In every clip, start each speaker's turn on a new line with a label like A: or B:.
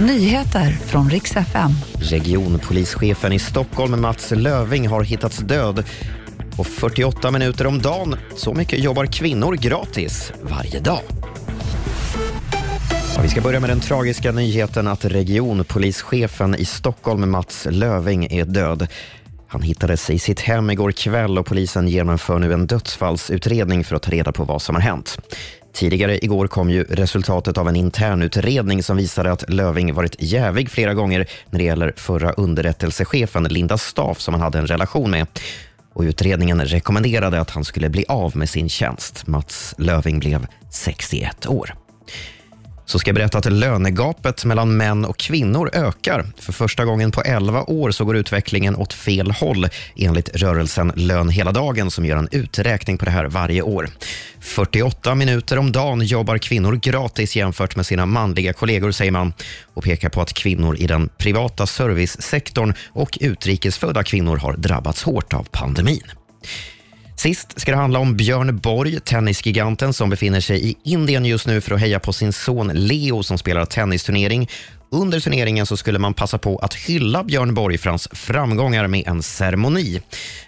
A: Nyheter från riks FM.
B: Regionpolischefen i Stockholm, Mats Löving, har hittats död. Och 48 minuter om dagen, så mycket jobbar kvinnor gratis varje dag. Ja, vi ska börja med den tragiska nyheten att regionpolischefen i Stockholm, Mats Löving, är död. Han hittades i sitt hem igår kväll och polisen genomför nu en dödsfallsutredning för att ta reda på vad som har hänt. Tidigare igår kom ju resultatet av en internutredning som visade att Löving varit jävig flera gånger när det gäller förra underrättelsechefen Linda Staff som han hade en relation med. Och utredningen rekommenderade att han skulle bli av med sin tjänst. Mats Löving blev 61 år så ska jag berätta att lönegapet mellan män och kvinnor ökar. För första gången på 11 år så går utvecklingen åt fel håll enligt rörelsen Lön hela dagen som gör en uträkning på det här varje år. 48 minuter om dagen jobbar kvinnor gratis jämfört med sina manliga kollegor, säger man och pekar på att kvinnor i den privata servicesektorn och utrikesfödda kvinnor har drabbats hårt av pandemin. Sist ska det handla om Björn Borg, tennisgiganten som befinner sig i Indien just nu för att heja på sin son Leo som spelar tennisturnering. Under turneringen så skulle man passa på att hylla Björn Borg för hans framgångar med en ceremoni.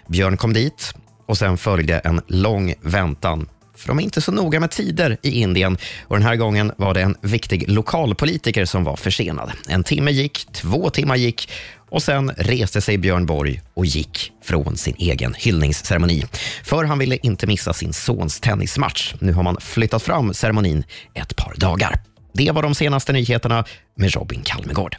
B: Björn kom dit och sen följde en lång väntan för de är inte så noga med tider i Indien. Och Den här gången var det en viktig lokalpolitiker som var försenad. En timme gick, två timmar gick och sen reste sig Björn Borg och gick från sin egen hyllningsceremoni. För han ville inte missa sin sons tennismatch. Nu har man flyttat fram ceremonin ett par dagar. Det var de senaste nyheterna med Robin Kalmegård.